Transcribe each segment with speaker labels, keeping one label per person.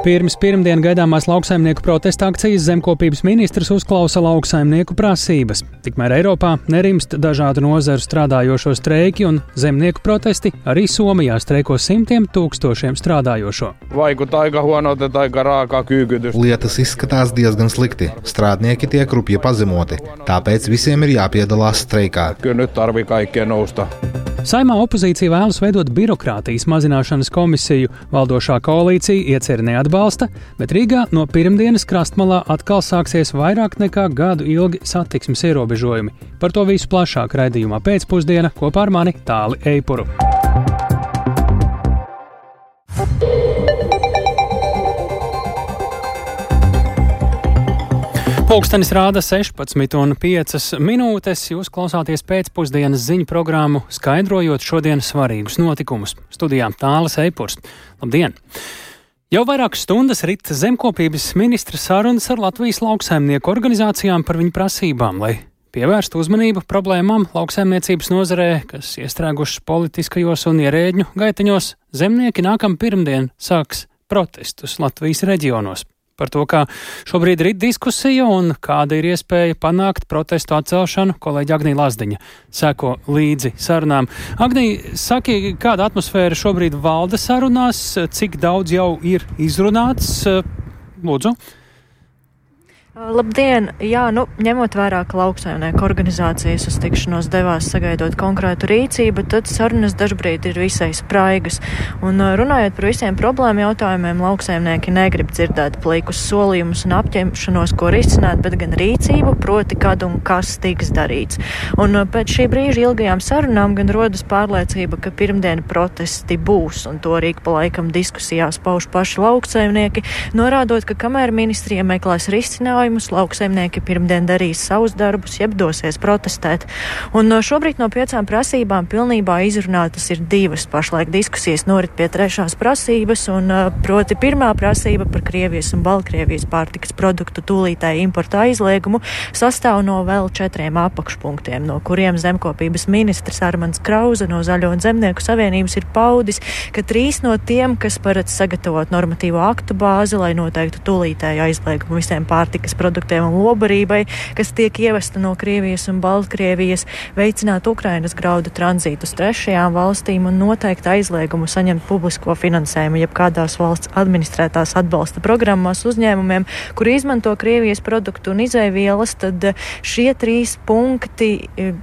Speaker 1: Pirms pirmdien gaidāmās lauksaimnieku protesta akcijas zemkopības ministrs uzklausa lauksaimnieku prasības. Tikmēr Eiropā nerimst dažādu nozaru strādājošo streiki un zemnieku protesti, arī Somijā streiko simtiem tūkstošiem strādājošo.
Speaker 2: Lietas izskatās diezgan slikti. Strādnieki tiek rupji pazemoti, tāpēc visiem ir jāpiedalās streikā.
Speaker 1: Saimā opozīcija vēlas veidot birokrātijas mazināšanas komisiju. Valdošā koalīcija ieceri neatbalsta, bet Rīgā no pirmdienas krastmalā atkal sāksies vairāk nekā gadu ilgi satiksmes ierobežojumi. Par to visu plašāk raidījumā pēcpusdienā kopā ar mani Tāli Eipuru. Pūkstens rāda 16,5 minūtes. Jūs klausāties pēcpusdienas ziņu programmu, skaidrojot šodienas svarīgus notikumus. Studijā Tāles Eipurs. Labdien! Jau vairākas stundas rita zemkopības ministra sarunas ar Latvijas lauksaimnieku organizācijām par viņu prasībām, lai pievērstu uzmanību problēmām lauksaimniecības nozarē, kas iestrēgušas politiskajos un ierēģņu gaiteņos. Zemnieki nākam pirmdien sāks protestus Latvijas reģionos par to, kā šobrīd ir diskusija un kāda ir iespēja panākt protestu atcelšanu. Kolēģi Agnija Lazdiņa seko līdzi sarunām. Agnija, saki, kāda atmosfēra šobrīd valda sarunās, cik daudz jau ir izrunāts? Lūdzu.
Speaker 3: Labdien! Jā, nu, ņemot vērā, ka lauksaimnieku organizācijas uz tikšanos devās sagaidot konkrētu rīcību, tad sarunas dažbrīd ir visai spraigas. Un runājot par visiem problēmu jautājumiem, lauksaimnieki negrib dzirdēt plikus solījumus un apņemšanos, ko risināt, bet gan rīcību, proti, kad un kas tiks darīts. Un pēc šī brīža ilgajām sarunām gan rodas pārliecība, ka pirmdiena protesti būs, un to arī pa laikam diskusijās pauž paši lauksaimnieki, norādot, ka kamēr ministrija meklēs risinājumu, jautājumus. Lauksaimnieki pirmdien darīs savus darbus, jeb dosies protestēt. Un no šobrīd no piecām prasībām pilnībā izrunātas ir divas. Pašlaik diskusijas norit pie trešās prasības, un proti pirmā prasība par Krievijas un Baltkrievijas pārtikas produktu tūlītēju importu aizliegumu sastāv no vēl četriem apakšpunktiem, no kuriem zemkopības ministrs Armans Krauze no Zaļo Zemnieku savienības ir paudis, ka trīs no tiem, kas paredz sagatavot normatīvo aktu bāzi, lai noteiktu tūlītēju aizliegumu visiem pārtikas produktiem un lobarībai, kas tiek ievesta no Krievijas un Baltkrievijas, veicināt Ukrainas graudu tranzītu uz trešajām valstīm un noteikti aizliegumu saņemt publisko finansējumu jebkādās valsts administrētās atbalsta programmās uzņēmumiem, kuri izmanto Krievijas produktu un izēvielas, tad šie trīs punkti eh,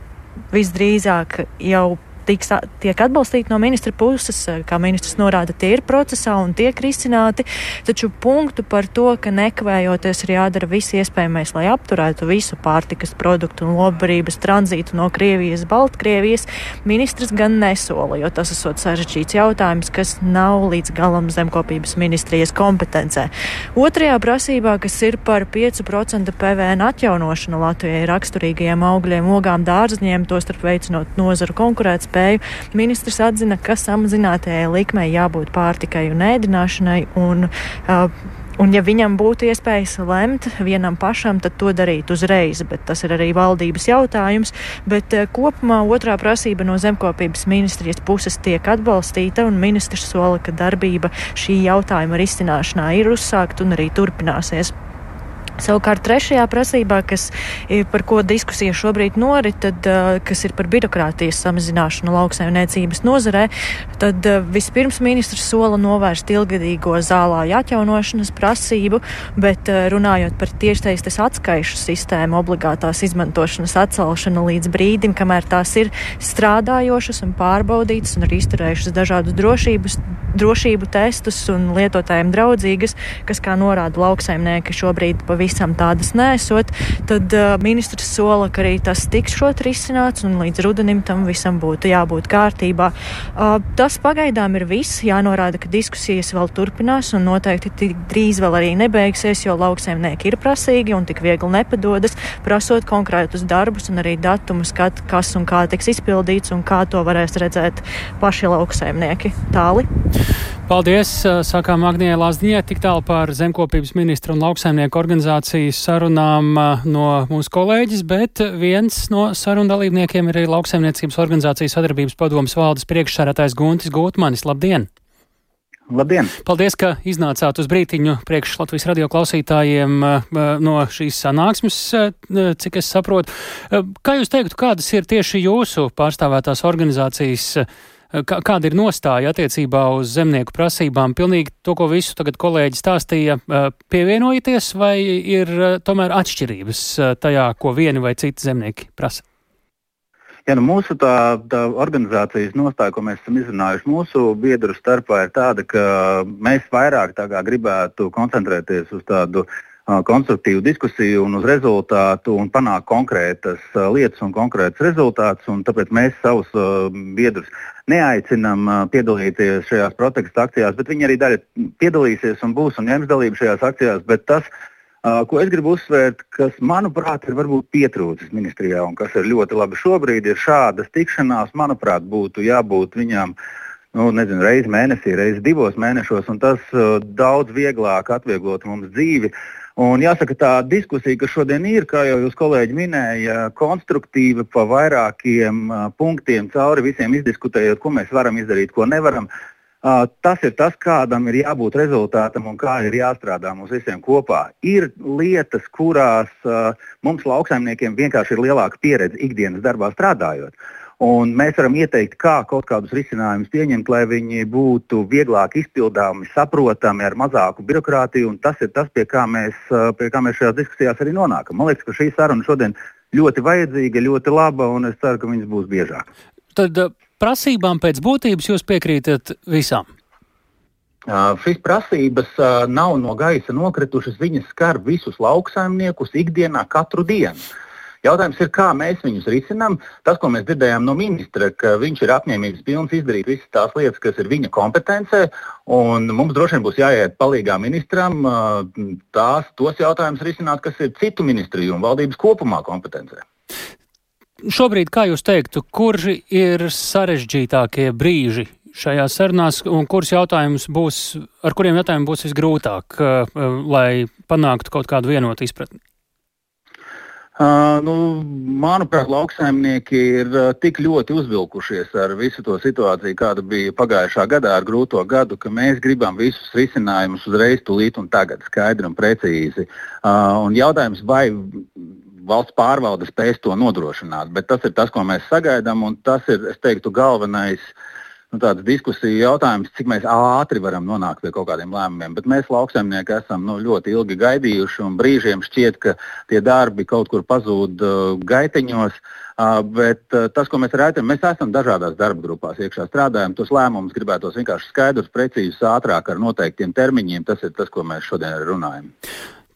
Speaker 3: visdrīzāk jau tiks, tiek atbalstīti no ministra puses, kā ministrs norāda, tie ir procesā un tiek risināti, taču punktu par to, ka nekavējoties ir jādara viss iespējamais, lai apturētu visu pārtikas produktu un lobarības tranzītu no Krievijas, Baltkrievijas, ministrs gan nesola, jo tas esot sarežģīts jautājums, kas nav līdz galam zemkopības ministrijas kompetencē. Otrajā prasībā, kas ir par 5% PVN atjaunošanu Latvijai raksturīgajiem augļiem, ogām, dārzņiem, tostarp veicinot nozaru konkurētspēju spēju. Ministrs atzina, ka samazinātajai likmei jābūt pārtikai un ēdināšanai. Un, uh, Un, ja viņam būtu iespējas lemt vienam pašam, tad to darīt uzreiz, bet tas ir arī valdības jautājums. Bet uh, kopumā otrā prasība no zemkopības ministrijas puses tiek atbalstīta, un ministrs sola, ka darbība šī jautājuma risināšanā ir uzsākta un arī turpināsies. Savukārt trešajā prasībā, kas, par ko diskusija šobrīd norit, tad, kas ir par birokrātijas samazināšanu lauksaimniecības nozarē, tad vispirms ministrs sola novērst ilgadīgo zālāju atjaunošanas prasību, bet runājot par tiešsaistes atskaišu sistēmu obligātās izmantošanas atcelšanu līdz brīdim, kamēr tās ir strādājošas un pārbaudītas un arī izturējušas dažādus drošības, drošību testus un lietotājiem draudzīgas, kas, kā norāda lauksaimnieki, šobrīd pavisam visam tādas nesot, tad uh, ministrs sola, ka arī tas tiks šot risināts un līdz rudenim tam visam būtu jābūt kārtībā. Uh, tas pagaidām ir viss. Jānorāda, ka diskusijas vēl turpinās un noteikti drīz vēl arī nebeigsies, jo lauksaimnieki ir prasīgi un tik viegli nepadodas, prasot konkrētus darbus un arī datumus, kad, kas un kā tiks izpildīts un kā to varēs redzēt paši lauksaimnieki. Tāli.
Speaker 1: Paldies, sākām Agnijai Lāsdiņai, tik tālu par zemkopības ministru un lauksaimnieku organizācijas sarunām no mūsu kolēģis, bet viens no sarunu dalībniekiem ir arī lauksaimniecības organizācijas sadarbības padomas valdes priekšsārātājs Guntis Gūtmanis. Labdien!
Speaker 4: Labdien!
Speaker 1: Paldies, ka iznācāt uz brītiņu priekš Latvijas radio klausītājiem no šīs sanāksmes, cik es saprotu. Kā jūs teiktu, kādas ir tieši jūsu pārstāvētās organizācijas? Kā, kāda ir nostāja attiecībā uz zemnieku prasībām? Pilnīgi to, ko visu tagad kolēģi stāstīja, pievienojieties, vai ir tomēr atšķirības tajā, ko vieni vai citi zemnieki prasa?
Speaker 4: Ja, nu mūsu tā, tā organizācijas nostāja, ko mēs esam izrunājuši mūsu biedru starpā, ir tāda, ka mēs vairāk gribētu koncentrēties uz tādu uh, konstruktīvu diskusiju un uz rezultātu un panākt konkrētas lietas un konkrētas rezultātus. Tāpēc mēs savus biedrus neaicinām piedalīties šajās protesta akcijās, bet viņi arī daļa piedalīsies un būs un ņems dalību šajās akcijās. Tas, Ko es gribu uzsvērt, kas manuprāt ir varbūt pietrūcis ministrijā un kas ir ļoti labi šobrīd, ir šādas tikšanās. Manuprāt, būtu jābūt viņām nu, nezinu, reizi mēnesī, reizi divos mēnešos, un tas uh, daudz vieglāk atvieglotu mums dzīvi. Un jāsaka, tā diskusija, kas šodien ir, kā jau jūs kolēģi minēja, konstruktīva pa vairākiem punktiem cauri visiem izdiskutējot, ko mēs varam izdarīt, ko nevaram. Tas ir tas, kādam ir jābūt rezultātam un kā ir jāstrādā mums visiem kopā. Ir lietas, kurās mums, lauksaimniekiem, vienkārši ir lielāka pieredze ikdienas darbā strādājot. Un mēs varam ieteikt, kā kaut kādus risinājumus pieņemt, lai viņi būtu vieglāk izpildāmi, saprotami, ar mazāku birokrātiju. Tas ir tas, pie kā, mēs, pie kā mēs šajās diskusijās arī nonākam. Man liekas, ka šī saruna šodien ļoti vajadzīga, ļoti laba, un es ceru, ka viņas būs biežāk.
Speaker 1: Tad prasībām pēc būtības jūs piekrītat visām?
Speaker 4: Uh, šīs prasības uh, nav no gaisa nokritušas. Viņas skar visus lauksaimniekus ikdienā, katru dienu. Jautājums ir, kā mēs viņus risinām. Tas, ko mēs dzirdējām no ministra, ka viņš ir apņēmības pilns izdarīt visas tās lietas, kas ir viņa kompetencē, un mums droši vien būs jāiet palīdzīgā ministram tās, tos jautājumus risināt, kas ir citu ministriju un valdības kopumā kompetencē.
Speaker 1: Šobrīd, kā jūs teiktu, kurš ir sarežģītākie brīži šajās sarunās, un kurus jautājumus būs, ar kuriem jautājumiem būs visgrūtāk, lai panāktu kaut kādu vienotu izpratni?
Speaker 4: Uh, nu, manuprāt, lauksaimnieki ir uh, tik ļoti uzvilkušies ar visu to situāciju, kāda bija pagājušā gadā ar grūto gadu, ka mēs gribam visus risinājumus uzreiz, tūlīt un tagad, skaidri un precīzi. Uh, un jautājums, vai valsts pārvalde spēs to nodrošināt. Bet tas ir tas, ko mēs sagaidām, un tas ir, es teiktu, galvenais nu, diskusiju jautājums, cik ātri varam nonākt pie kaut kādiem lēmumiem. Bet mēs, lauksaimnieki, esam nu, ļoti ilgi gaidījuši, un brīžiem šķiet, ka tie darbi kaut kur pazūd uh, gaiteņos. Uh, bet uh, tas, ko mēs redzam, mēs esam dažādās darba grupās iekšā strādājam. Tos lēmumus gribētos vienkārši skaidrus, precīzus, ātrāk ar noteiktiem termiņiem. Tas ir tas, ko mēs šodien runājam.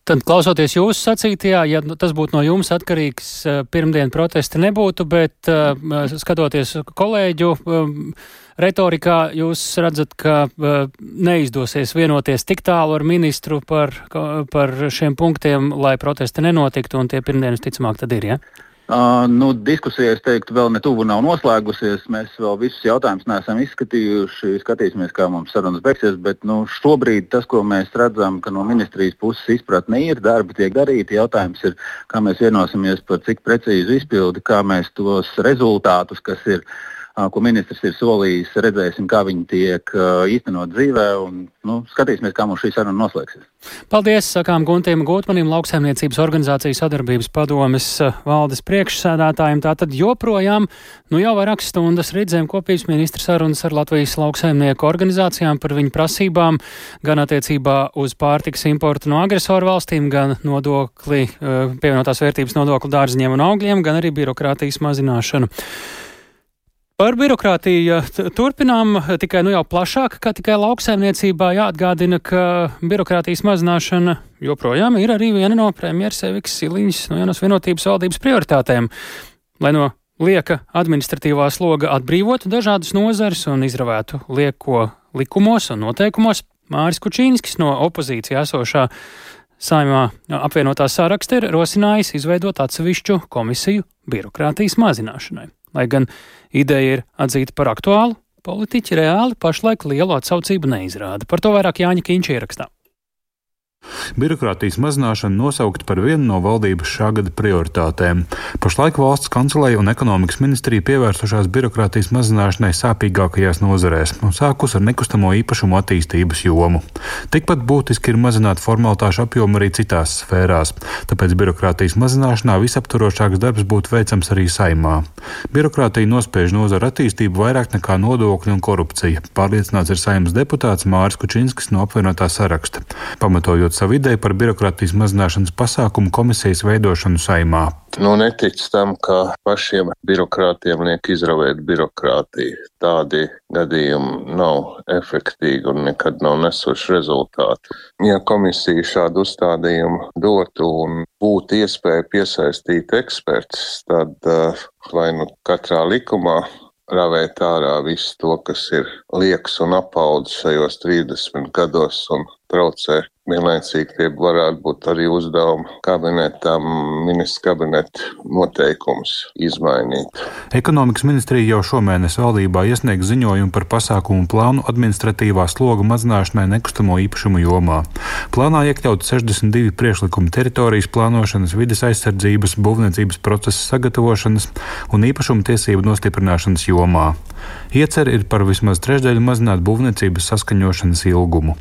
Speaker 1: Tad, klausoties jūsu sacītajā, ja tas būtu no jums atkarīgs, eh, pirmdien protesti nebūtu, bet uh, skatoties kolēģu um, retorikā, jūs redzat, ka uh, neizdosies vienoties tik tālu ar ministru par, par šiem punktiem, lai protesti nenotiktu, un tie pirmdienas ticamāk tad ir, ja?
Speaker 4: Uh, nu, diskusija, es teiktu, vēl netuvu nav noslēgusies. Mēs vēl visus jautājumus neesam izskatījuši. Skatīsimies, kā mums sarunas beigsies. Bet nu, šobrīd tas, ko mēs redzam, ka no ministrijas puses izpratne ir, darbi tiek darīti. Jautājums ir, kā mēs vienosimies par cik precīzu izpildi, kā mēs tos rezultātus, kas ir ko ministrs ir solījis. Redzēsim, kā viņi tiek īstenot dzīvē, un nu, skatīsimies, kā mums šī saruna noslēgsies.
Speaker 1: Paldies, sakām Guntim Gutmanim, lauksaimniecības organizācijas sadarbības padomes valdes priekšsēdētājiem. Tātad joprojām, nu jau vairākas stundas redzējām kopības ministra sarunas ar Latvijas lauksaimnieku organizācijām par viņu prasībām, gan attiecībā uz pārtiks importu no agresoru valstīm, gan nodokli, pievienotās vērtības nodokli dārziņiem un augļiem, gan arī birokrātijas mazināšanu. Par birokrātiju turpinām tikai nu jau plašāk, kā tikai lauksaimniecībā jāatgādina, ka birokrātijas mazināšana joprojām ir arī viena no premjeras Eviks Siliņas no vienas vienotības valdības prioritātēm. Lai no lieka administratīvā sloga atbrīvotu dažādas nozares un izravētu lieko likumos un noteikumos, Māris Kučīnskis no opozīcijā esošā saimā apvienotā saraksta ir rosinājis izveidot atsevišķu komisiju birokrātijas mazināšanai. Lai gan ideja ir atzīta par aktuālu, politiķi reāli pašlaik lielu atsaucību neizrāda. Par to vairāk Jāņa Kīņš ierakstā.
Speaker 5: Birokrātijas mazināšana nosaukt par vienu no valdības šā gada prioritātēm. Pašlaik valsts kancelēja un ekonomikas ministrija pievērsušās birokrātijas mazināšanai sāpīgākajās nozarēs un sākus ar nekustamo īpašumu attīstības jomu. Tikpat būtiski ir mazināt formalitāšu apjomu arī citās sfērās, tāpēc birokrātijas mazināšanā visaptvarošāks darbs būtu veicams arī saimā. Birokrātija nospiež nozara attīstību vairāk nekā nodokļi un korupcija, pārliecināts ir saimnes deputāts Māris Kučinskis no apvienotā saraksta. Pamatojot izmantot savu ideju par birokrātijas mazināšanas pasākumu komisijas veidošanu saimā.
Speaker 6: Nu, netic tam, ka pašiem birokrātiem liek izravēt birokrātiju. Tādi gadījumi nav efektīvi un nekad nav nesuši rezultātu. Ja komisija šādu uzstādījumu dotu un būtu iespēja piesaistīt eksperts, tad uh, vai nu katrā likumā ravēt ārā visu to, kas ir liekas un apaudzis šajos 30 gados un traucē Vienlaicīgi tie varētu būt arī uzdevumi kabinetam, ministra kabineta noteikums izmainīt.
Speaker 5: Ekonomikas ministrija jau šomēnes valdībā iesniegs ziņojumu par pasākumu plānu administratīvā sloga mazināšanai nekustamo īpašumu jomā. Plānā iekļaut 62 priekšlikumi teritorijas plānošanas, vides aizsardzības, būvniecības procesa sagatavošanas un īpašumu tiesību nostiprināšanas jomā. Iecer ir par vismaz trešdaļu mazināt būvniecības saskaņošanas ilgumu.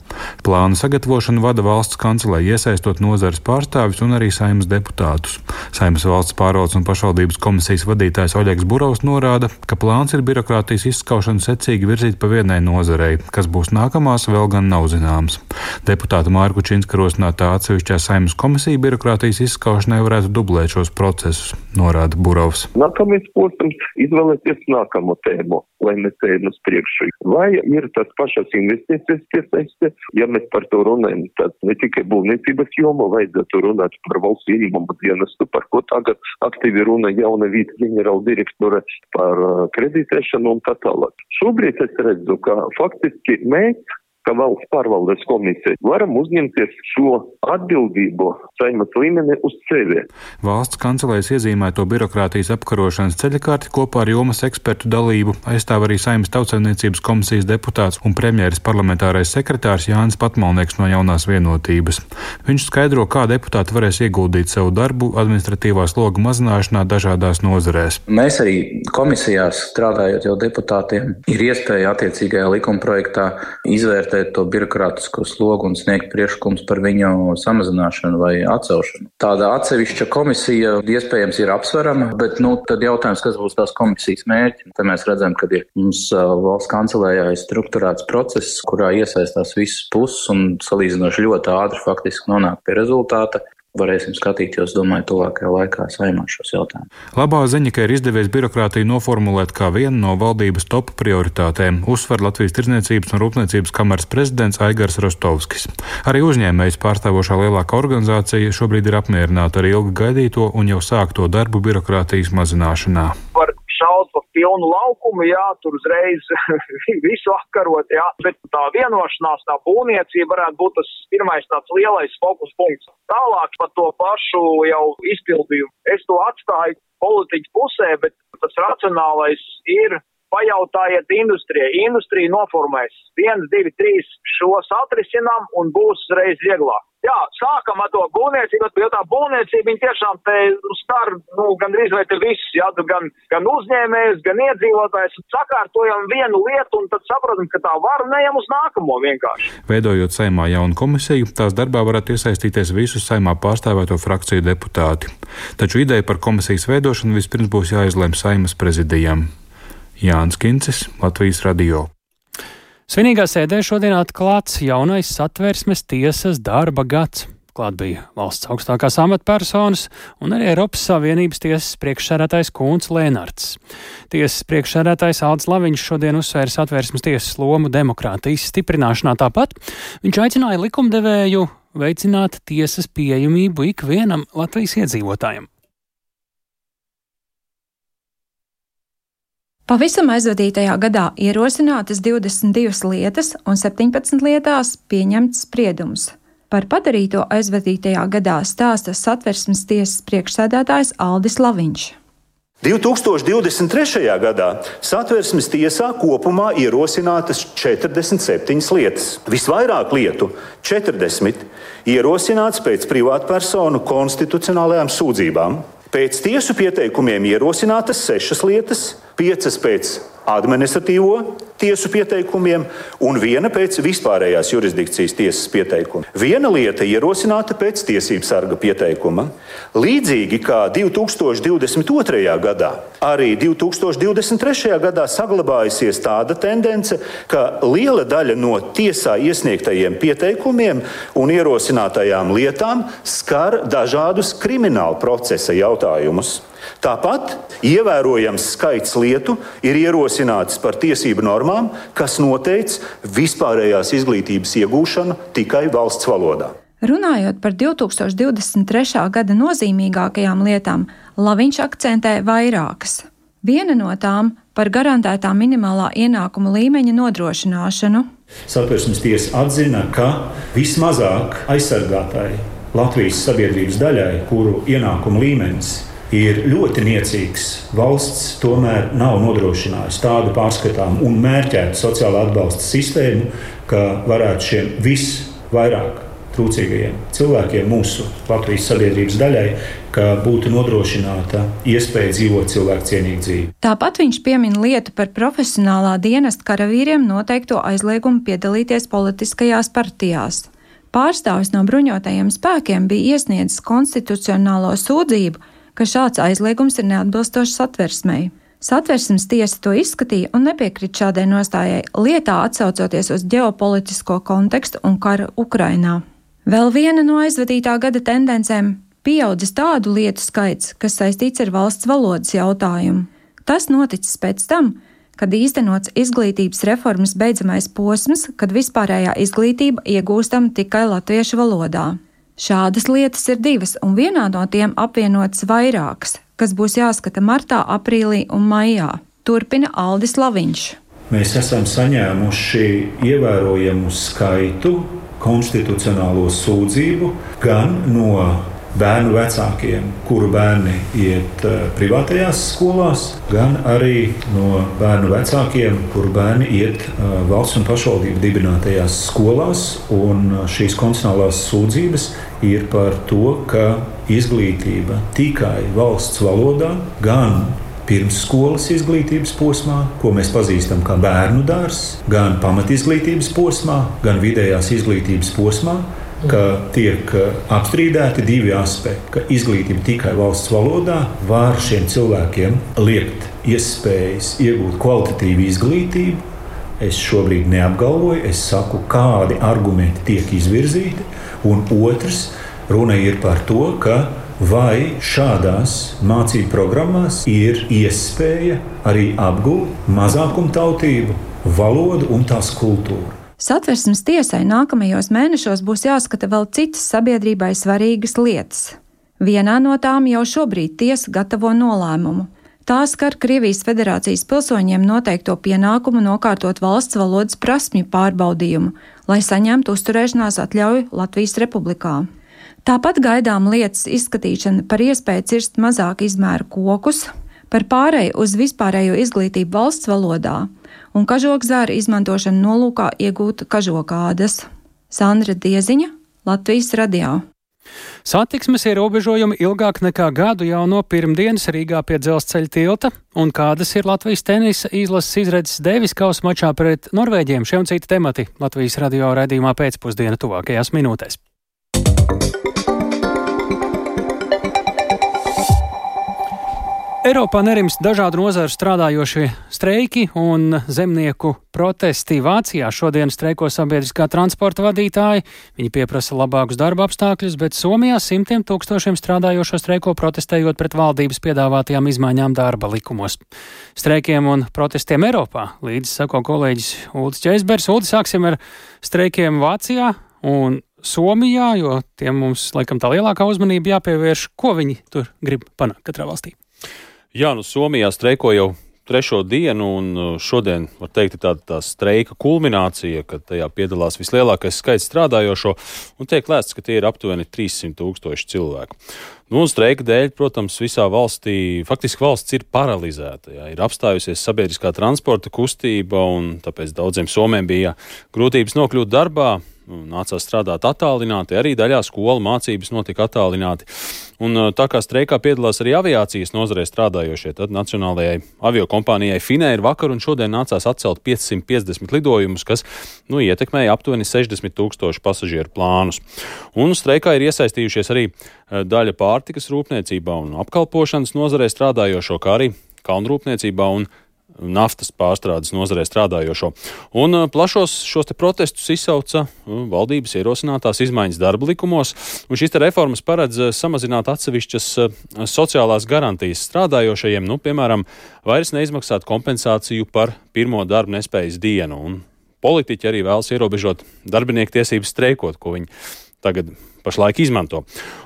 Speaker 5: Plānu sagatavošanu vada valsts kancelē, iesaistot nozares pārstāvis un arī saimnes deputātus. Saimnes valsts pārvaldes un pašvaldības komisijas vadītājs Oļegs Burovs norāda, ka plāns ir birokrātijas izskaušanu secīgi virzīt pa vienai nozarei, kas būs nākamās, vēl gan nav zināms. Deputāta Mārku Činska rosinātā atsevišķā saimnes komisija birokrātijas izskaušanai varētu dublēt šos procesus, norāda Burovs.
Speaker 7: Nākamais posms - izvēlēties nākamo tēmu lai mēs ejam uz priekšu. Vai ir tas pašas investīcijas piesaiste, ja mēs par to runājam, tad ne tikai būvniecības jomu, vajadzētu runāt par valsts ieņēmumu dienestu, par ko tagad aktīvi runa jauna vīta ģenerāla direktore par uh, kreditēšanu un tā tālāk. Šobrīd es redzu, ka faktiski mēs ka valsts pārvaldes komisija varam uzņemties šo atbildību saimats līmeni uz sevi.
Speaker 5: Valsts kancelēs iezīmēto birokrātijas apkarošanas ceļakārti kopā ar jomas ekspertu dalību aizstāv arī saimnes tautsaimniecības komisijas deputāts un premjeras parlamentārais sekretārs Jānis Patmalnieks no jaunās vienotības. Viņš skaidro, kā deputāti varēs ieguldīt savu darbu administratīvā sloga mazināšanā dažādās nozarēs.
Speaker 8: Mēs arī komisijās strādājot jau deputātiem, ir iespēja attiecīgajā likuma projektā izvērtēt to birokrātisko slogu un sniegt priekšlikums par viņu samazināšanu vai atcelšanu. Tāda atsevišķa komisija iespējams ir apsverama, bet nu, tad jautājums, kas būs tās komisijas mērķi. Te mēs redzam, ka ir mums valsts kancelējā ir strukturēts process, kurā iesaistās visas puses un salīdzinoši ļoti ātri faktiski nonāk pie rezultāta varēsim skatīties, domāju, tuvākajā laikā saimā šos jautājumus.
Speaker 5: Labā ziņa, ka ir izdevies birokrātiju noformulēt kā vienu no valdības top prioritātēm, uzsver Latvijas Tirzniecības un Rūpniecības kameras prezidents Aigars Rostovskis. Arī uzņēmējs pārstāvošā lielākā organizācija šobrīd ir apmierināta ar ilgi gaidīto un jau sākto darbu birokrātijas mazināšanā.
Speaker 9: Par šaut pa pilnu laukumu, jā, tur uzreiz visu apkarot, jā, bet tā vienošanās, tā būvniecība varētu būt tas pirmais tāds lielais fokus punkts. Tālāk par to pašu jau izpildījumu. Es to atstāju politiķu pusē, bet tas racionālais ir pajautājiet industrijai. Industrija noformēs viens, divi, trīs šos atrisinām un būs reiz vieglāk. Jā, sākam ar to būvniecību, jo tā būvniecība tiešām te skar, nu, gandrīz vai te visus, jā, gan, gan uzņēmējus, gan iedzīvotājus, sakārtojam vienu lietu un tad saprotam, ka tā var neejam uz nākamo vienkārši.
Speaker 5: Veidojot saimā jaunu komisiju, tās darbā varētu iesaistīties visu saimā pārstāvēto frakciju deputāti. Taču ideja par komisijas veidošanu vispirms būs jāizlem saimas prezidijam. Jānis Kincis, Latvijas radio.
Speaker 1: Svinīgā sēdē šodien atklāts jaunais satversmes tiesas darba gads. Klāt bija valsts augstākās amatpersonas un arī Eiropas Savienības tiesas priekšsēdētājs Kūns Lēnards. Tiesas priekšsēdētājs Aldis Laviņš šodien uzsvēra satversmes tiesas lomu demokrātijas stiprināšanā. Tāpat viņš aicināja likumdevēju veicināt tiesas pieejamību ikvienam Latvijas iedzīvotājam.
Speaker 10: Pavisam aizvadītajā gadā ierosinātas 22 lietas un 17 lietās pieņemts spriedums. Par padarīto aizvadītajā gadā stāsta satversmes tiesas priekšsēdētājs Aldis Laviņš.
Speaker 11: 2023. gadā satversmes tiesā kopumā ierosinātas 47 lietas. Visvairāk lietu, 40, ierosināts pēc privātpersonu konstitucionālajām sūdzībām. Pēc tiesu pieteikumiem ierosinātas sešas lietas, piecas pēc administratīvo tiesu pieteikumiem un viena pēc vispārējās jurisdikcijas tiesas pieteikuma. Viena lieta ierosināta pēc tiesību sarga pieteikuma. Līdzīgi kā 2022. gadā, arī 2023. gadā saglabājusies tāda tendence, ka liela daļa no tiesā iesniegtajiem pieteikumiem un ierosinātajām lietām skar dažādus krimināla procesa jautājumus. Tāpat ievērojams skaits lietu ir ierosināts par tiesību normām, kas noteic vispārējās izglītības iegūšanu tikai valsts valodā.
Speaker 10: Runājot par 2023. gada nozīmīgākajām lietām, Laviņš akcentē vairākas. Viena no tām par garantētā minimālā ienākuma līmeņa nodrošināšanu.
Speaker 11: Satversmes tiesa atzina, ka vismazāk aizsargātai Latvijas sabiedrības daļai, kuru ienākuma līmenis ir ļoti niecīgs. Valsts tomēr nav nodrošinājusi tādu pārskatāmu un mērķētu sociālo atbalsta sistēmu, ka varētu šiem visvairāk trūcīgajiem cilvēkiem, mūsu Latvijas sabiedrības daļai, ka būtu nodrošināta iespēja dzīvot cilvēkcienīgu dzīvi.
Speaker 10: Tāpat viņš piemin lietu par profesionālā dienesta karavīriem noteikto aizliegumu piedalīties politiskajās partijās. Pārstāvis no bruņotajiem spēkiem bija iesniedzis konstitucionālo sūdzību, ka šāds aizliegums ir neatbilstošs satversmei. Satversmes tiesa to izskatīja un nepiekrita šādai nostājai, lietā atsaucoties uz ģeopolitisko kontekstu un karu Ukrainā. Vēl viena no aizvadītā gada tendencēm - pieaudzis tādu lietu skaits, kas saistīts ar valsts valodas jautājumu. Tas noticis pēc tam, kad īstenots izglītības reformas beidzamais posms, kad vispārējā izglītība iegūstama tikai latviešu valodā. Šādas lietas ir divas, un vienā no tiem apvienotas vairākas, kas būs jāskata martā, aprīlī un maijā. Turpina Aldis Laviņš.
Speaker 11: Mēs esam saņēmuši ievērojamu skaitu konstitucionālo sūdzību gan no bērnu vecākiem, kuru bērni iet uh, privātajās skolās, gan arī no bērnu vecākiem, kuru bērni iet uh, valsts un pašvaldību dibinātajās skolās. Un, uh, šīs konstitucionālās sūdzības ir par to, ka izglītība tikai valsts valodā, gan pirmsskolas izglītības posmā, ko mēs pazīstam kā bērnu dārzs, gan pamatizglītības posmā, gan vidējās izglītības posmā, ka tiek uh, apstrīdēti divi aspekti. Ka izglītība tikai valsts valodā var šiem cilvēkiem liekt iespējas iegūt kvalitatīvu izglītību. Es šobrīd neapgalvoju, es saku, kādi argumenti tiek izvirzīti. Un otrs, runa ir par to, ka vai šādās mācību programmās ir iespēja arī apgūt mazākumtautību, valodu un tās kultūru.
Speaker 10: Satversmes tiesai nākamajos mēnešos būs jāskata vēl citas sabiedrībai svarīgas lietas. Vienā no tām jau šobrīd tiesa gatavo nolēmumu. Tā skar Krievijas federācijas pilsoņiem noteikto pienākumu nokārtot valsts valodas prasmju pārbaudījumu, lai saņemtu uzturēšanās atļauju Latvijas republikā. Tāpat gaidām lietas izskatīšana par iespēju cirst mazāk izmēru kokus, par pārēju uz vispārējo izglītību valsts valodā un kažokzāra izmantošanu nolūkā iegūt kažokādas. Sandra Dieziņa, Latvijas radio.
Speaker 1: Satiksmes ierobežojumi ilgāk nekā gadu jau no pirmdienas Rīgā pie dzelzceļa tilta, un kādas ir Latvijas tenisa izlases izredzes Devis kausa mačā pret Norvēģiem. Šie un citi temati Latvijas radio raidījumā pēcpusdiena tuvākajās minūtēs. Eiropā nerimst dažādu nozaru strādājošie streiki un zemnieku protesti. Vācijā šodien streiko sabiedriskā transporta vadītāji. Viņi pieprasa labākus darba apstākļus, bet Somijā simtiem tūkstošiem strādājošo streiko protestējot pret valdības piedāvātajām izmaiņām darba likumos. Streikiem un protestiem Eiropā līdzi sako kolēģis Ulris Čeisbergs. Ulris sāksim ar streikiem Vācijā un Somijā, jo tiem mums laikam tā lielākā uzmanība jāpievērš, ko viņi tur grib panākt katrā valstī.
Speaker 12: Jā, nu Somijā streiko jau trešo dienu, un šodien, var teikt, ir tāda tā streika kulminācija, kad tajā piedalās vislielākais skaits strādājošo, un tiek lēsts, ka tie ir aptuveni 300 tūkstoši cilvēku. Nu, streika dēļ, protams, visā valstī faktiski valsts ir paralizēta. Jā, ir apstājusies sabiedriskā transporta kustība, un tāpēc daudziem somiem bija grūtības nokļūt darbā. Nācās strādāt attālināti, arī daļā skolu mācības notika attālināti. Un, tā kā streikā piedalās arī aviācijas nozarē strādājošie, tad Nacionālajai aviokompānijai Finēra vakar un šodien nācās atcelt 550 lidojumus, kas nu, ietekmēja aptuveni 60 tūkstošu pasažieru plānus. Un streikā ir iesaistījušies arī daļa pārtikas rūpniecībā un apkalpošanas nozarē strādājošo, kā arī kalnrūpniecībā un naftas pārstrādes nozarē strādājošo. Un uh, plašos šos protestus izsauca uh, valdības ierosinātās izmaiņas darba likumos, un šīs reformas paredz uh, samazināt atsevišķas sociālās garantijas strādājošajiem, nu, piemēram, vairs neizmaksāt kompensāciju par pirmo darba nespējas dienu. Un politiķi arī vēlas ierobežot darbinieku tiesības streikot, ko viņi tagad pašlaik izmanto.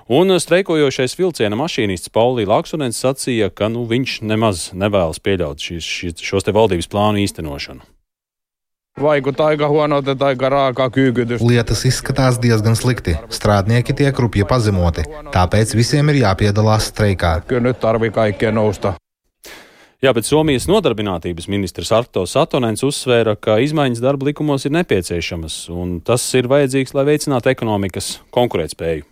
Speaker 12: Un streikojošais vilciena mašīnists Paulī Laksunens sacīja, ka nu, viņš nemaz nevēlas pieļaut šīs, šīs, šos te valdības plānu īstenošanu.
Speaker 13: Vaikuttaa aika huonolta tai raakaa kyykytys.
Speaker 2: Lietas izskatās diezgan slikti. Strādnieki tiek rupji pazemoti, tāpēc visiem ir jāpiedalās streikā.
Speaker 13: Kyllä nyt tarvii kaikkien nousta
Speaker 12: Jā, bet Somijas nodarbinātības ministrs Arto Satonens uzsvēra, ka izmaiņas darba likumos ir nepieciešamas, un tas ir vajadzīgs, lai veicinātu ekonomikas konkurētspēju.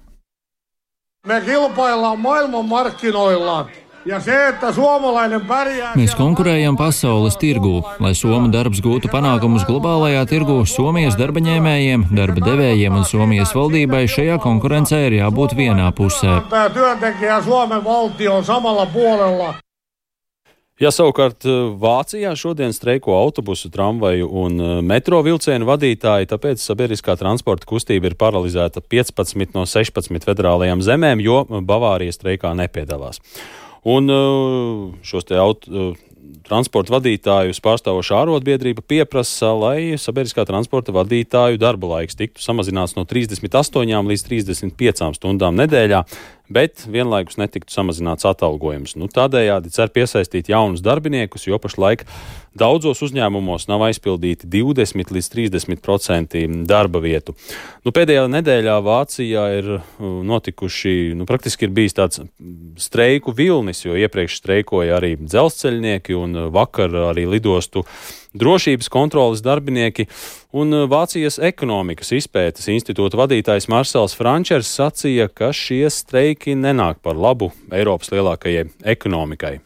Speaker 14: Me kilpaillaan maailmanmarkkinoilla. Ja se, että suomalainen pärjää...
Speaker 15: Mēs konkurējam pasaules tirgū. Lai Soma darbs gūtu panākumus globālajā tirgū, Somijas darba ņēmējiem, darba devējiem un Somijas valdībai šajā konkurencē ir jābūt vienā pusē.
Speaker 12: Ja savukārt eh, Vācijā šodien streiko autobusu, tramvaju un eh, metro vilcienu vadītāji, tāpēc sabiedriskā transporta kustība ir paralizēta 15 no 16 federālajām zemēm, jo Bavārija streikā nepiedalās. Un eh, šos te auto, transporta vadītājus pārstāvošā arotbiedrība pieprasa, lai sabiedriskā transporta vadītāju darba laiks tiktu samazināts no 38 līdz 35 stundām nedēļā, bet vienlaikus netiktu samazināts atalgojums. Nu, tādējādi cer piesaistīt jaunus darbiniekus, jo pašlaik daudzos uzņēmumos nav aizpildīti 20 līdz 30% darba vietu. Nu, pēdējā nedēļā Vācijā ir uh, notikuši, nu, praktiski ir bijis tāds streiku vilnis, jo iepriekš streikoja arī dzelzceļnieki un vakar arī lidostu drošības kontrolas darbinieki un uh, Vācijas ekonomikas izpētes institūta vadītājs Marsels Frančers sacīja, ka šie streiki nenāk par labu Eiropas lielākajai ekonomikai.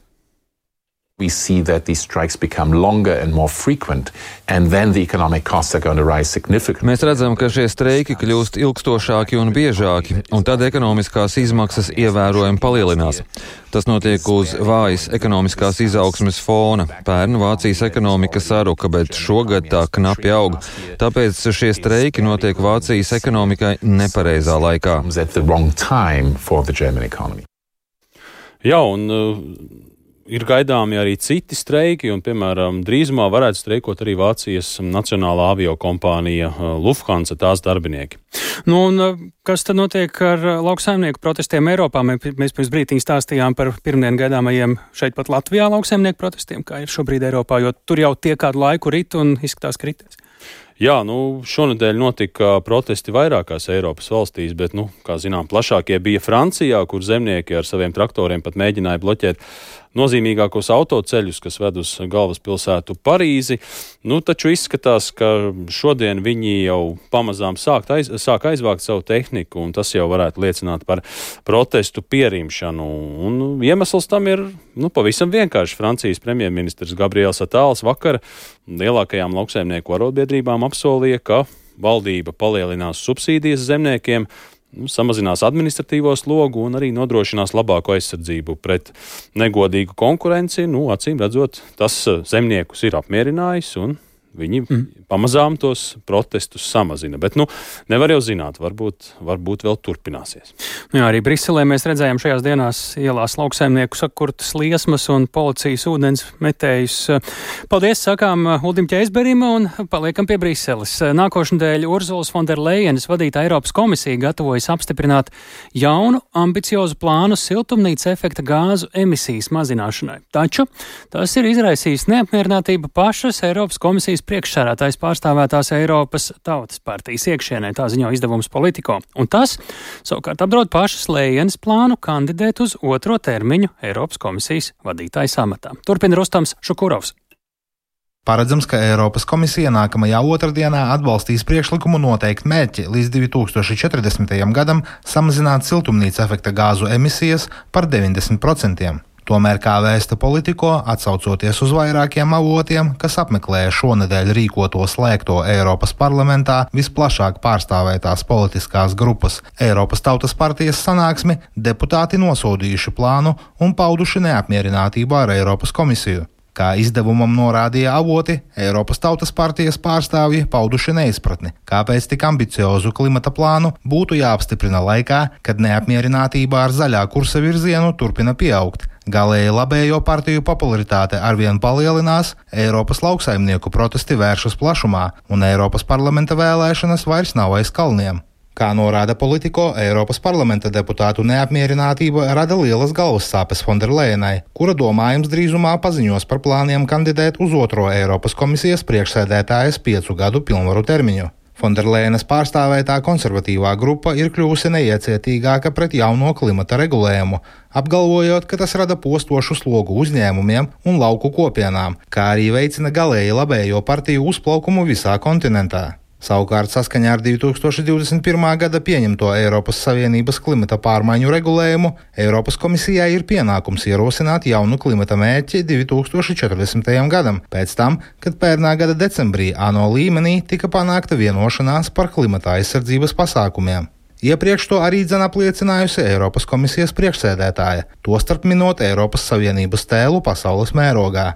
Speaker 16: We see that these strikes become longer and more frequent, and then the economic costs are going to rise significantly.
Speaker 17: Mēs redzam, ka šie streiki kļūst ilgstošāki un biežāki, un tad ekonomiskās izmaksas ievērojami palielinās. Tas notiek uz vājas ekonomiskās izaugsmes fona. Pērn Vācijas ekonomika saruka, bet šogad tā knapi aug. Tāpēc šie streiki notiek Vācijas ekonomikai nepareizā laikā.
Speaker 12: Jā, un uh, ir gaidāmi arī citi streiki, un, piemēram, drīzumā varētu streikot arī Vācijas Nacionālā avio kompānija uh, Lufthansa tās darbinieki.
Speaker 1: Nu, un, uh, kas tad notiek ar uh, lauksaimnieku protestiem Eiropā? Mēs pirms brīdī stāstījām par pirmdien gaidāmajiem šeit pat Latvijā lauksaimnieku protestiem, kā ir šobrīd Eiropā, jo tur jau tie kādu laiku rit un izskatās kritēs.
Speaker 12: Jā, nu, šonadēļ notika protesti vairākās Eiropas valstīs, bet, nu, kā zinām, plašākie bija Francijā, kur zemnieki ar saviem traktoriem pat mēģināja bloķēt nozīmīgākos autoceļus, kas ved uz galvaspilsētu Parīzi. Nu, taču izskatās, ka šodien viņi jau pamazām sāk, aiz, sāk aizvākt savu tehniku, un tas jau varētu liecināt par protestu pierimšanu. Un iemesls tam ir nu, pavisam vienkārši. Francijas premjerministrs Gabriels Atāls vakar lielākajām lauksaimnieku arotbiedrībām apsolīja, ka valdība palielinās subsīdijas zemniekiem samazinās administratīvo slogu un arī nodrošinās labāku aizsardzību pret negodīgu konkurenci. Nu, acīm redzot, tas eh, zemniekus ir apmierinājis un viņi mm. pamazām tos protestus samazina. Bet nu, nevar jau zināt, varbūt, varbūt vēl turpināsies.
Speaker 1: Nu jā, arī Briselē mēs redzējām šajās dienās ielās lauksaimnieku sakurtas liesmas un policijas ūdens metējus. Paldies, sakām Uldim Ķeizberim un paliekam pie Briseles. Nākošnedēļ Urzulas Fonderlejenes vadīta Eiropas komisija gatavojas apstiprināt jaunu ambiciozu plānu siltumnīca efekta gāzu emisijas mazināšanai. Taču tas ir izraisījis neapmierinātību pašas Eiropas komisijas priekšsērētājs pārstāvētās Eiropas Tautas partijas iekšienē, tā ziņo izdevums Politico. Un tas savukārt apdraud pašas lējienas plānu kandidēt uz otro termiņu Eiropas komisijas vadītājas amatā. Turpina Rustams Šukurovs.
Speaker 2: Paredzams, ka Eiropas komisija nākamajā otrdienā atbalstīs priekšlikumu noteikt mērķi līdz 2040. gadam samazināt siltumnīca efekta gāzu emisijas par 90%. Tomēr, kā vēsta politiko, atsaucoties uz vairākiem avotiem, kas apmeklēja šonadēļ rīkoto slēgto Eiropas parlamentā visplašāk pārstāvētās politiskās grupas Eiropas Tautas partijas sanāksmi, deputāti nosodījuši plānu un pauduši neapmierinātību ar Eiropas komisiju. Kā izdevumam norādīja avoti, Eiropas Tautas partijas pārstāvji pauduši neizpratni, kāpēc tik ambiciozu klimata plānu būtu jāapstiprina laikā, kad neapmierinātība ar zaļā kursa virzienu turpina pieaugt. Galēji labējo partiju popularitāte arvien palielinās, Eiropas lauksaimnieku protesti vēršas plašumā, un Eiropas parlamenta vēlēšanas vairs nav aiz kalniem. Kā norāda politiko, Eiropas parlamenta deputātu neapmierinātība rada lielas galvas sāpes Fonderlejenai, kura domājams drīzumā paziņos par plāniem kandidēt uz otro Eiropas komisijas priekšsēdētājas piecu gadu pilnvaru termiņu. Fonderlēnas pārstāvētā konservatīvā grupa ir kļuvusi neiecietīgāka pret jauno klimata regulējumu, apgalvojot, ka tas rada postošu slogu uzņēmumiem un lauku kopienām, kā arī veicina galēji labējo partiju uzplaukumu visā kontinentā. Savukārt, saskaņā ar 2021. gada pieņemto Eiropas Savienības klimata pārmaiņu regulējumu, Eiropas komisijai ir pienākums ierosināt jaunu klimata mērķi 2040. gadam, pēc tam, kad pērnā gada decembrī ANO līmenī tika panākta vienošanās par klimata aizsardzības pasākumiem. Iepriekš to arī dzen apliecinājusi Eiropas komisijas priekšsēdētāja, tostarp minot Eiropas Savienības tēlu pasaules mērogā.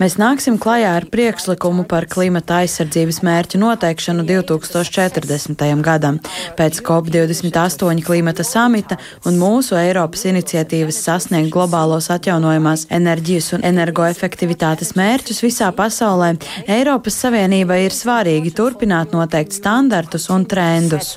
Speaker 10: Mēs nāksim klajā ar priekšlikumu par klimata aizsardzības mērķu noteikšanu 2040. gadam, pēc COP28 klimata samita un mūsu Eiropas iniciatīvas sasniegt globālos atjaunojumās enerģijas un energoefektivitātes mērķus visā pasaulē. Eiropas Savienībai ir svarīgi turpināt noteikt standartus un trendus.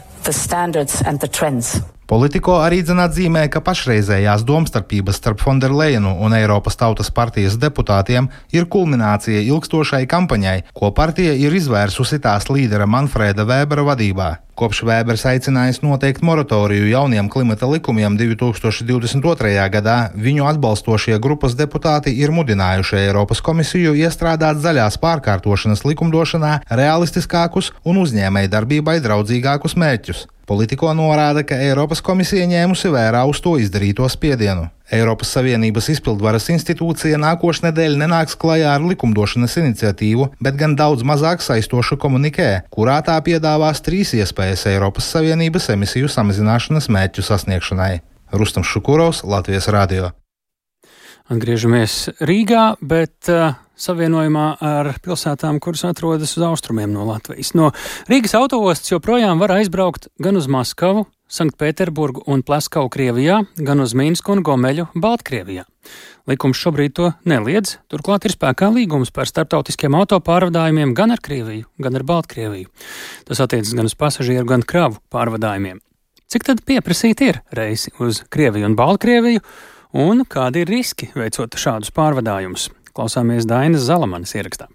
Speaker 2: Politiko arī atzīmē, ka pašreizējās domstarpības starp Fonderleinu un Eiropas Tautas partijas deputātiem ir kulminācija ilgstošai kampaņai, ko partija ir izvērsusi tās līdera Manfrēda Vēbera vadībā. Kopš Vēbers aicinājis noteikt moratoriju jauniem klimata likumiem 2022. gadā, viņu atbalstošie grupas deputāti ir mudinājuši Eiropas komisiju iestrādāt zaļās pārkārtošanas likumdošanā realistiskākus un uzņēmēji darbībai draudzīgākus mērķus. Politiko norāda, ka Eiropas komisija ņēmusi vērā uz to izdarīto spiedienu. Eiropas Savienības izpildvaras institūcija nākošnedēļ nenāks klajā ar likumdošanas iniciatīvu, bet gan daudz mazāk saistošu komunikē, kurā tā piedāvās trīs iespējas Eiropas Savienības emisiju samazināšanas mērķu sasniegšanai. Rustam Šukurovs, Latvijas Rādio.
Speaker 1: Atgriežamies Rīgā, bet uh, savienojumā ar pilsētām, kuras atrodas uz austrumiem no Latvijas. No Rīgas autostas joprojām var aizbraukt gan uz Maskavu, Sanktpēterburgu un Pleskavu Krievijā, gan uz Mīnsku un Gomeļu Baltkrievijā. Likums šobrīd to neliedz, turklāt ir spēkā līgums par starptautiskiem autopārvadājumiem gan ar Krieviju, gan ar Baltkrieviju. Tas attiecas gan uz pasažieru, gan kravu pārvadājumiem. Cik tad pieprasīti ir reisi uz Krieviju un Baltkrieviju? un kādi ir riski veicot šādus pārvadājumus. Klausāmies Dainas Zalamanas ierakstā.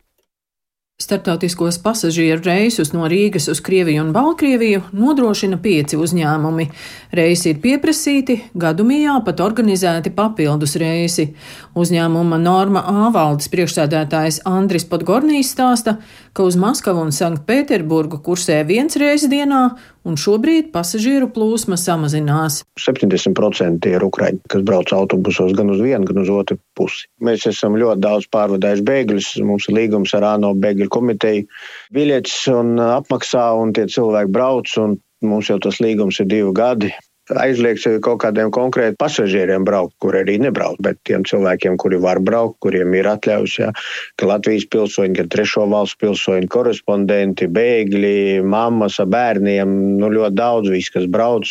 Speaker 18: Startautiskos pasažieru reisus no Rīgas uz Krieviju un Baltkrieviju nodrošina pieci uzņēmumi. Reisi ir pieprasīti, gadu mijā pat organizēti papildus reisi. Uzņēmuma Norma A valdes priekšsēdētājs Andris Podgornijs stāsta, ka uz Maskavu un Sanktpēterburgu kursē viens reis dienā, un šobrīd pasažieru plūsma samazinās.
Speaker 19: 70% ir ukraiņi, kas brauc autobusos gan uz vienu, gan uz otru pusi. Mēs esam ļoti daudz pārvadājuši bēgļus, mums ir līgums ar ANO bēgļu komiteju. Biļetes un apmaksā, un tie cilvēki brauc, un mums jau tas līgums ir divi gadi. Aizliegts kaut kādiem konkrētiem pasažieriem braukt, kur arī nebraukt, bet tiem cilvēkiem, kuri var braukt, kuriem ir atļaus, jā, ka Latvijas pilsoņi, gan trešo valstu pilsoņi, korespondenti, bēgļi, mammas ar bērniem, nu ļoti daudz viss, kas brauc.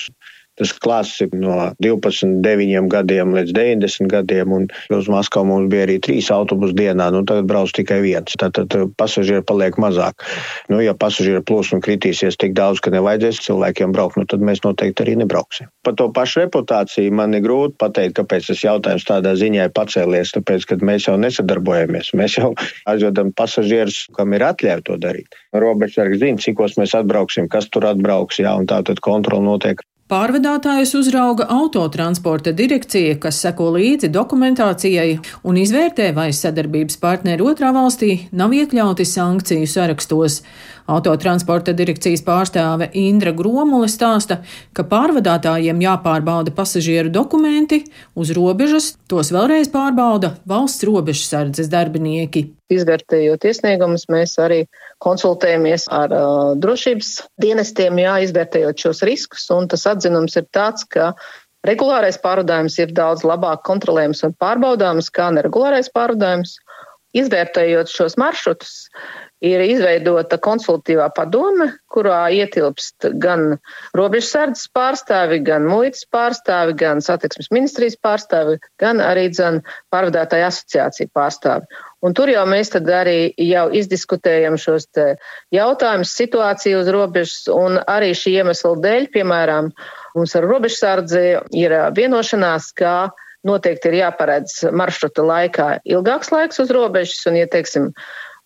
Speaker 19: Tas klāsts ir no 12, 9 gadiem līdz 90 gadiem, un uz Maskavu mums bija arī trīs autobusu dienā. Nu, tagad brauc tikai viens. Tātad pasažieri paliek mazāk. Nu, ja pasažieru plūsma kritīsies tik daudz, ka nevajadzēs cilvēkiem braukt, nu, tad mēs noteikti arī nebrauksim. Par to pašu reputāciju man ir grūti pateikt, kāpēc tas jautājums tādā ziņā ir pacēlies. Tāpēc, ka mēs jau nesadarbojamies. Mēs jau aizvedam pasažierus, kam ir atļauts to darīt. Robežsargs zina, cikos mēs atbrauksim, kas tur atbrauks, jā, un tā tad kontrola notiek
Speaker 18: Pārvadātājus uzrauga autotransporta direkcija, kas seko līdzi dokumentācijai un izvērtē, vai sadarbības partneri otrā valstī nav iekļauti sankciju sarakstos. Autotransporta direkcijas pārstāve Indra Gromule stāsta, ka pārvadātājiem jāpārbauda pasažieru dokumenti uz robežas, tos vēlreiz pārbauda valsts robežsardzes darbinieki.
Speaker 20: Izvērtējot iesniegumus, mēs arī konsultējamies ar uh, drošības dienestiem, jā, izvērtējot šos riskus, tas atzinums ir tāds, ka regulārais pārvadājums ir daudz labāk kontrolējams un pārbaudāms kā neregulārais pārvadājums. Izvērtējot šos maršrutus, ir izveidota konsultatīvā padome, kurā ietilpst gan robežsardzes pārstāvi, gan muitas pārstāvi, gan satiksmes ministrijas pārstāvi, gan arī dzen pārvadātāja asociācija pārstāvi. Un tur jau mēs tad arī jau izdiskutējam šos jautājumus, situāciju uz robežas, un arī šī iemesla dēļ, piemēram, mums ar robežsardzi ir vienošanās, ka noteikti ir jāparedz maršruta laikā ilgāks laiks uz robežas, un, ja teiksim,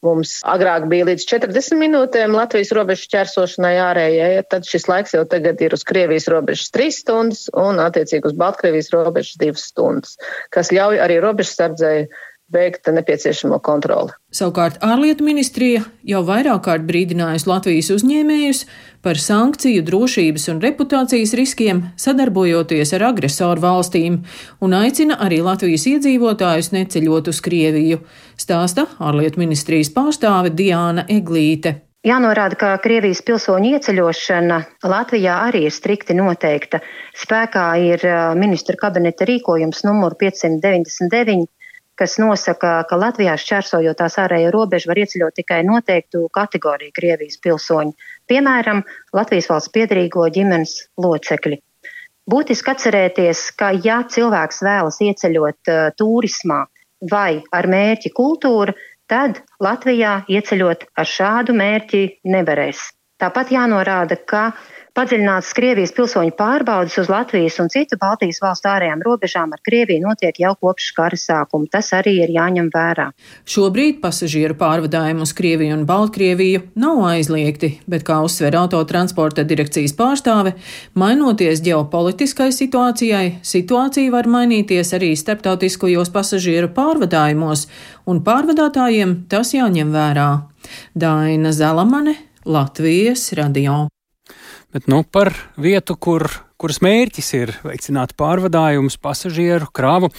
Speaker 20: Mums agrāk bija līdz 40 minūtēm Latvijas robežu ķersošanai ārējai, ja, tad šis laiks jau tagad ir uz Krievijas robežas 3 stundas un attiecīgi uz Baltkrievijas robežas 2 stundas, kas ļauj arī robežsardzēju veikt nepieciešamo kontroli.
Speaker 18: Savukārt ārlietu ministrija jau vairāk kārt brīdinājusi Latvijas uzņēmējus par sankciju, drošības un reputācijas riskiem, sadarbojoties ar agresoru valstīm, un aicina arī Latvijas iedzīvotājus neceļot uz Krieviju, stāsta ārlietu ministrijas pārstāve Diāna Eglīte.
Speaker 21: Jānorāda, ka Krievijas pilsoņu ieceļošana Latvijā arī ir strikti noteikta. Spēkā ir ministra kabineta rīkojums numur 599 kas nosaka, ka Latvijā šķērsojot tās ārējo robežu var ieceļot tikai noteiktu kategoriju Krievijas pilsoņu, piemēram, Latvijas valsts piedrīgo ģimenes locekļi. Būtiski atcerēties, ka ja cilvēks vēlas ieceļot uh, turismā vai ar mērķi kultūra, tad Latvijā ieceļot ar šādu mērķi nevarēs. Tāpat jānorāda, ka uh, Padziļināts Krievijas pilsoņu pārbaudas uz Latvijas un citu Baltijas valstu ārējām robežām ar Krieviju notiek jau kopš kara sākuma. Tas arī ir jāņem vērā.
Speaker 18: Šobrīd pasažieru pārvadājumi uz Krieviju un Baltkrieviju nav aizliegti, bet, kā uzsver autotransporta direkcijas pārstāve, mainoties ģeopolitiskai situācijai, situācija var mainīties arī starptautiskajos pasažieru pārvadājumos, un pārvadātājiem tas jāņem vērā. Daina Zelamane, Latvijas radio.
Speaker 1: Bet nu, par vietu, kur, kuras mērķis ir veicināt pārvadājumus, pasažieru krāvu.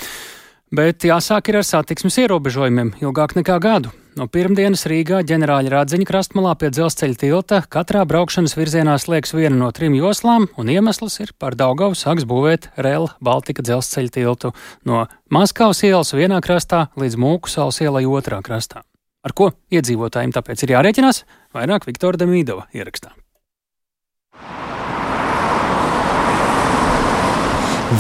Speaker 1: Bet jāsāk ar satiksmes ierobežojumiem ilgāk nekā gadu. No pirmdienas Rīgā ģenerāļa Rādziņa krastmalā pie dzelzceļa tilta katrā braukšanas virzienā slēgs viena no trim joslām, un iemesls ir par Daugavu sāks būvēt Rēl Baltika dzelzceļa tiltu no Maskavas ielas vienā krastā līdz Mūku salas ielai otrā krastā. Ar ko iedzīvotājiem tāpēc ir jārēķinās? Vairāk Viktora Demīdova ierakstā.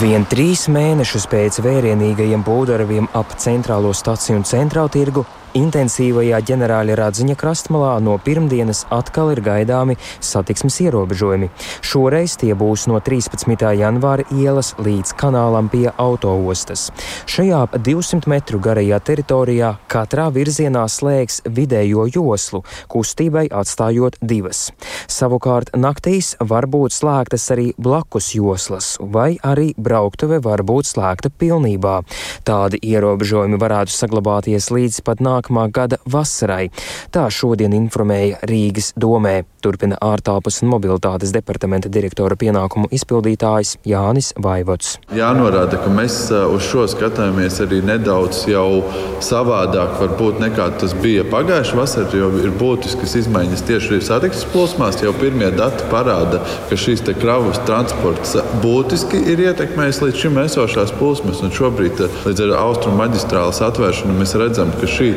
Speaker 22: Vien trīs mēnešus pēc vērienīgajiem būvdarbiem ap centrālo staciju un centrālu tirgu Intensīvajā ģenerāļa Radziņa krastmalā no pirmdienas atkal ir gaidāmi satiksmes ierobežojumi. Šoreiz tie būs no 13. janvāra ielas līdz kanālam pie autoostas. Šajā 200 metru garajā teritorijā katrā virzienā slēgs vidējo joslu, kustībai atstājot divas. Savukārt naktīs var būt slēgtas arī blakus joslas, vai arī brauktuve var būt slēgta pilnībā. Tādi ierobežojumi varētu saglabāties līdz pat nākamajai nākamā gada vasarai. Tā šodien informēja Rīgas domē. Turpina ārtelpas un mobilitātes departamenta direktora pienākumu izpildītājs Jānis Vaivots.
Speaker 23: Jānorāda, ka mēs uz šo skatāmies arī nedaudz jau savādāk varbūt nekā tas bija pagājušā vasarā, jo ir būtiskas izmaiņas tieši satiksmes plūsmās. Jau pirmie dati parāda, ka šīs kravas transports būtiski ir ietekmējis līdz šim esošās plūsmas. Šobrīd, līdz ar austrumu maģistrāles atvēršanu, mēs redzam, ka šī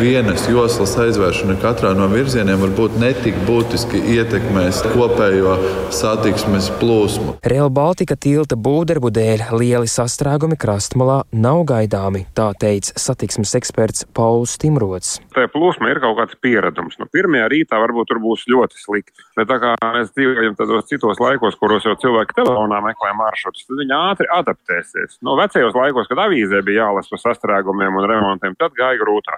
Speaker 23: vienas joslas aizvēršana katrā no virzieniem var būt netik būtiski ietekmēs kopējo satiksmes plūsmu.
Speaker 22: Real Baltica tilta būvdarbu dēļ lieli sastrēgumi krastmalā nav gaidāmi, tā teica satiksmes eksperts Pauls Timrots.
Speaker 24: Tā plūsma ir kaut kāds pieredums. Nu, pirmajā rītā varbūt tur būs ļoti slikti, bet tā kā mēs dzīvojam tādos citos laikos, kuros jau cilvēki telefonā meklē maršrutus, tad viņi ātri adaptēsies. No vecajos laikos, kad avīzē bija jālasa par sastrēgumiem un remontiem, tad gāja grūtāk.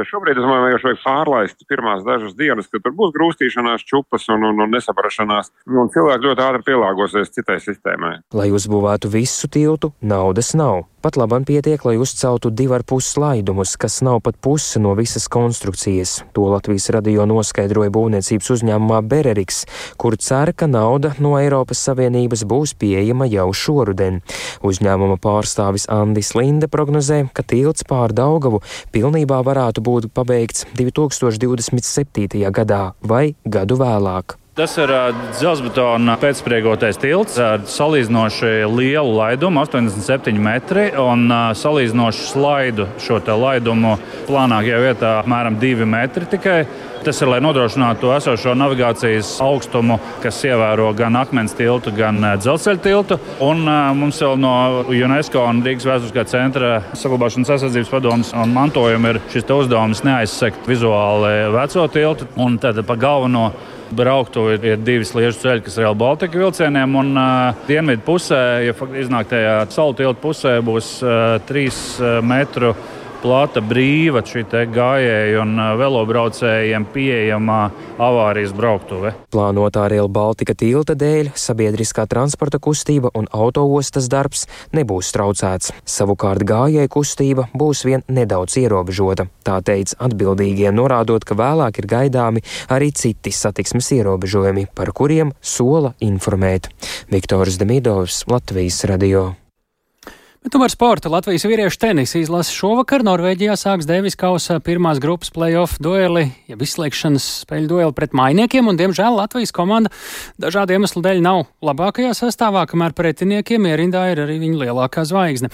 Speaker 24: Bet šobrīd es domāju, ka vajag pārlaist pirmās dažas dienas, kad tur būs grūstīšanās, čupas un, un, un nesaprašanās. Un cilvēki ļoti ātri pielāgosies citai sistēmai.
Speaker 22: Lai uzbūvētu visu tiltu, naudas nav. Pat labam pietiek, lai uzceltu divu ar pus slaidumus, kas nav pat puse no visas konstrukcijas. To Latvijas radio noskaidroja būvniecības uzņēmumā Bereriks, kur cer, ka nauda no Eiropas Savienības būs pieejama jau šoruden. Uzņēmuma pārstāvis Andis Linde prognozē, ka tilts pār Daugavu pilnībā varētu būt pabeigts 2027. gadā vai gadu vēlāk.
Speaker 25: Tas ir dzelzbetona pēcspriegotais tilts ar salīdzinoši lielu laidumu, 87 metri, un salīdzinoši slaidu šo laidumu plānākajā vietā apmēram 2 metri tikai. Tas ir, lai nodrošinātu to esošo navigācijas augstumu, kas ievēro gan akmens tiltu, gan dzelzceļa tiltu. Un mums vēl no UNESCO un Rīgas vēsturiskā centra saglabāšanas aizsardzības padomus un mantojuma ir šis uzdevums neaizsekt vizuāli veco tiltu un tad pa galveno brauktu ir, ir divi sliežu ceļi, kas ir Real Baltica vilcieniem. Un uh, dienvidu pusē, ja iznāk tajā salu tiltu pusē, būs uh, trīs uh, metru plata, brīva šī gājēju un velobraucējiem pieejamā avārijas brauktuve.
Speaker 22: Plānotā Rail Baltica tilta dēļ sabiedriskā transporta kustība un autoostas darbs nebūs traucēts. Savukārt gājēju kustība būs vien nedaudz ierobežota. Tā teica atbildīgie, norādot, ka vēlāk ir gaidāmi arī citi satiksmes ierobežojumi, par kuriem sola informēt. Viktors Demidovs, Latvijas radio.
Speaker 1: Bet tomēr sporta Latvijas vīriešu tenisa izlase šovakar Norvēģijā sāks Devis Kausa pirmās grupas playoff dueli, ja izslēgšanas spēļu dueli pret mainiekiem, un diemžēl Latvijas komanda dažādu iemeslu dēļ nav labākajā sastāvā, kamēr pretiniekiem ierindā ir arī viņa lielākā zvaigzne.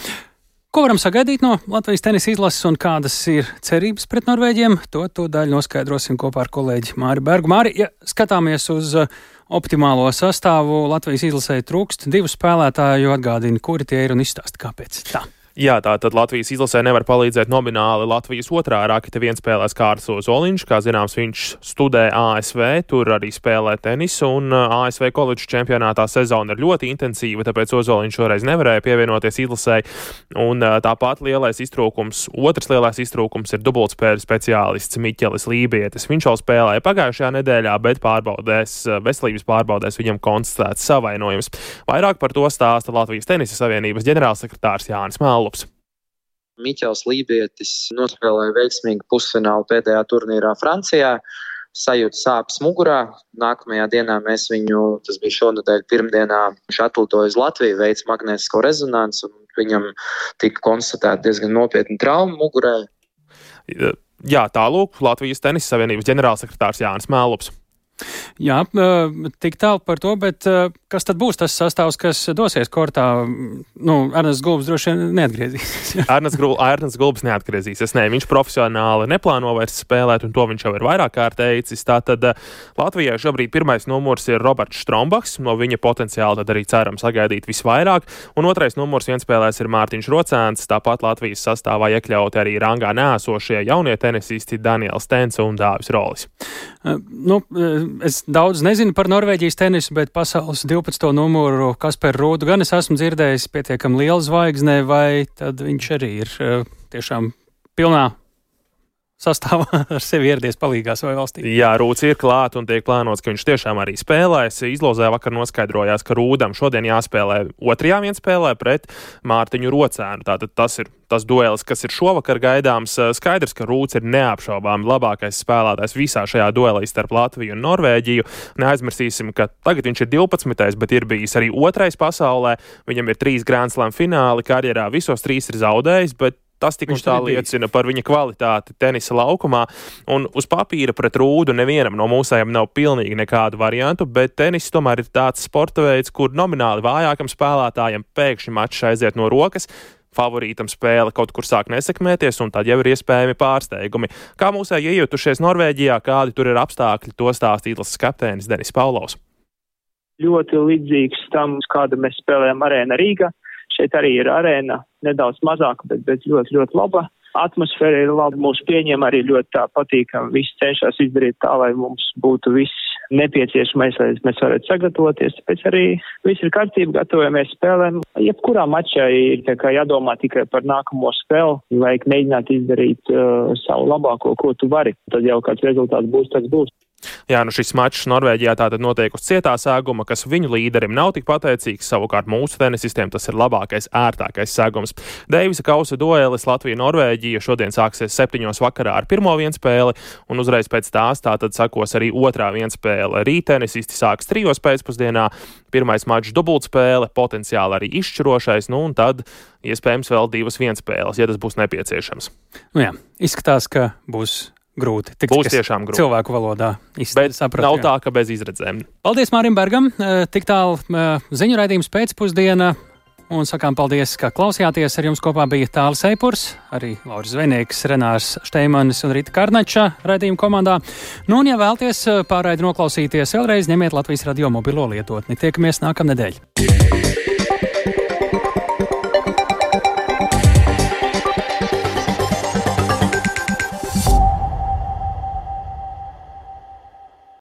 Speaker 1: Ko varam sagaidīt no Latvijas tenisa izlases un kādas ir cerības pret Norvēģiem? To, to daļu noskaidrosim kopā ar kolēģi Māri Bergu. Māri, ja skatāmies uz uh, optimālo sastāvu Latvijas izlasēji trūkst divu spēlētāju, atgādina, kuri tie ir un izstāsta, kāpēc tā.
Speaker 26: Jā, tātad Latvijas izlasē nevar palīdzēt nomināli Latvijas otrā raketa vienspēlēs Kārlis Oliņš. Kā zināms, viņš studē ASV, tur arī spēlē tenisu, un uh, ASV koledžu čempionātā sezona ir ļoti intensīva, tāpēc Ozoliņš šoreiz nevarēja pievienoties izlasē. Un uh, tāpat lielais iztrūkums, otrs lielais iztrūkums ir dubultspēļu speciālists Miķelis Lībietis. Viņš jau spēlēja pagājušajā nedēļā, bet pārbaudēs, uh, veselības pārbaudēs viņam konstatēts savainojums. Vairāk par to stāsta Latvijas tenisa savienības ģenerālsekretārs Jānis Māls. Lalups.
Speaker 27: Miķels Lībietis nospēlēja veiksmīgu pusfinālu pēdējā turnīrā Francijā. Sajūta sāpes mugurā. Nākamajā dienā mēs viņu, tas bija šonadēļ, pirmdienā, viņš atlidoja uz Latviju, veids magnētisko rezonanci, un viņam tika konstatēta diezgan nopietna trauma mugurē.
Speaker 26: Jā, tālūk Latvijas Tenisa Savienības ģenerālsekretārs Jānis Mēlups.
Speaker 1: Jā, tik tālu par to, bet kas tad būs tas sastāvs, kas dosies kortā? Nu, Ernsts Gulbs droši vien neatgriezīsies.
Speaker 26: Ernsts, Gul, Ernsts Gulbs neatgriezīsies. Nē, viņš profesionāli neplāno vairs spēlēt, un to viņš jau ir vairāk kārt teicis. Tātad Latvijai šobrīd pirmais numurs ir Roberts Strombaks, no viņa potenciāli tad arī ceram sagaidīt visvairāk, un otrais numurs vienspēlēs ir Mārtiņš Rocēns, tāpat Latvijas sastāvā iekļauti arī rangā nēsošie jaunie tenisisti Daniels Stens un Dāvis Rolis.
Speaker 1: Nu, es daudz nezinu par Norvēģijas tenisu, bet pasaules 12. numuru Kasparu Rūdu gan es esmu dzirdējis pietiekami liela zvaigznē, vai tad viņš arī ir tiešām pilnā sastāvā ar sevi ieradies palīgā savai valstī.
Speaker 26: Jā, Rūts ir klāt un tiek plānots, ka viņš tiešām arī spēlēs. Izlozē vakar noskaidrojās, ka Rūdam šodien jāspēlē otrajā vienspēlē pret Mārtiņu Rocēnu. Tātad tas ir tas duelis, kas ir šovakar gaidāms. Skaidrs, ka Rūts ir neapšaubāmi labākais spēlētājs visā šajā duelī starp Latviju un Norvēģiju. Neaizmirsīsim, ka tagad viņš ir 12. bet ir bijis arī otrais pasaulē. Viņam ir trīs Grand Slam fināli karjerā, visos trīs ir zaudējis, bet Tas tik un tā liecina par viņa kvalitāti tenisa laukumā. Un uz papīra pret rūdu nevienam no mūsējiem nav pilnīgi nekādu variantu, bet tenis tomēr ir tāds sporta veids, kur nomināli vājākam spēlētājam pēkšņi mačs aiziet no rokas. Favorītam spēle kaut kur sāk nesekmēties, un tad jau ir iespējami pārsteigumi. Kā mūsēji iejutušies Norvēģijā, kādi tur ir apstākļi, to stāstīja izlases kapteinis Denis Paulovs.
Speaker 28: Ļoti līdzīgs tam, kāda mēs spēlējam arēna Rīgā. Šeit arī ir arēna nedaudz mazāka, bet, bet ļoti, ļoti laba. Atmosfēra ir laba, mūs pieņem arī ļoti tā patīkami. Visi cenšas izdarīt tā, lai mums būtu viss nepieciešamais, lai mēs varētu sagatavoties. Tāpēc arī viss ir kārtībā, gatavojamies spēlēm. Jebkurā mačā ir jādomā tikai par nākamo spēli, vajag mēģināt izdarīt uh, savu labāko, ko tu vari. Tad jau kāds rezultāts būs, tas būs.
Speaker 26: Jā, nu šis mačs Norvēģijā tātad notiek uz cietā sēguma, kas viņu līderim nav tik pateicīgs. Savukārt mūsu tenisistiem tas ir labākais, ērtākais sēgums. Deivisa kausa duelis Latvija-Norvēģija šodien sāksies septiņos vakarā ar pirmo vienspēli, un uzreiz pēc tās tātad sakos arī otrā vienspēle. Rīt tenisisti sāks trijos pēcpusdienā, pirmais mačs dubultspēle, potenciāli arī izšķirošais, nu un tad iespējams vēl divas vienspēles, ja tas būs nepieciešams.
Speaker 1: Nu jā, izskatās, ka būs grūti.
Speaker 26: Tik, Būs tiešām grūti.
Speaker 1: Cilvēku valodā
Speaker 26: izsaprast. Nav jā. tā, ka bez izredzēm.
Speaker 1: Paldies Mārim Bergam. Eh, tik tālu eh, ziņu raidījums pēcpusdienā. Un sakām paldies, ka klausījāties. Ar jums kopā bija Tāls Eipurs, arī Lauris Zvenīgs, Renārs Šteimanis un Rita Karnača raidījuma komandā. Nu, un, ja vēlties eh, pārraidi noklausīties vēlreiz, ņemiet Latvijas radio mobilo lietotni. Tiekamies nākamnedēļ!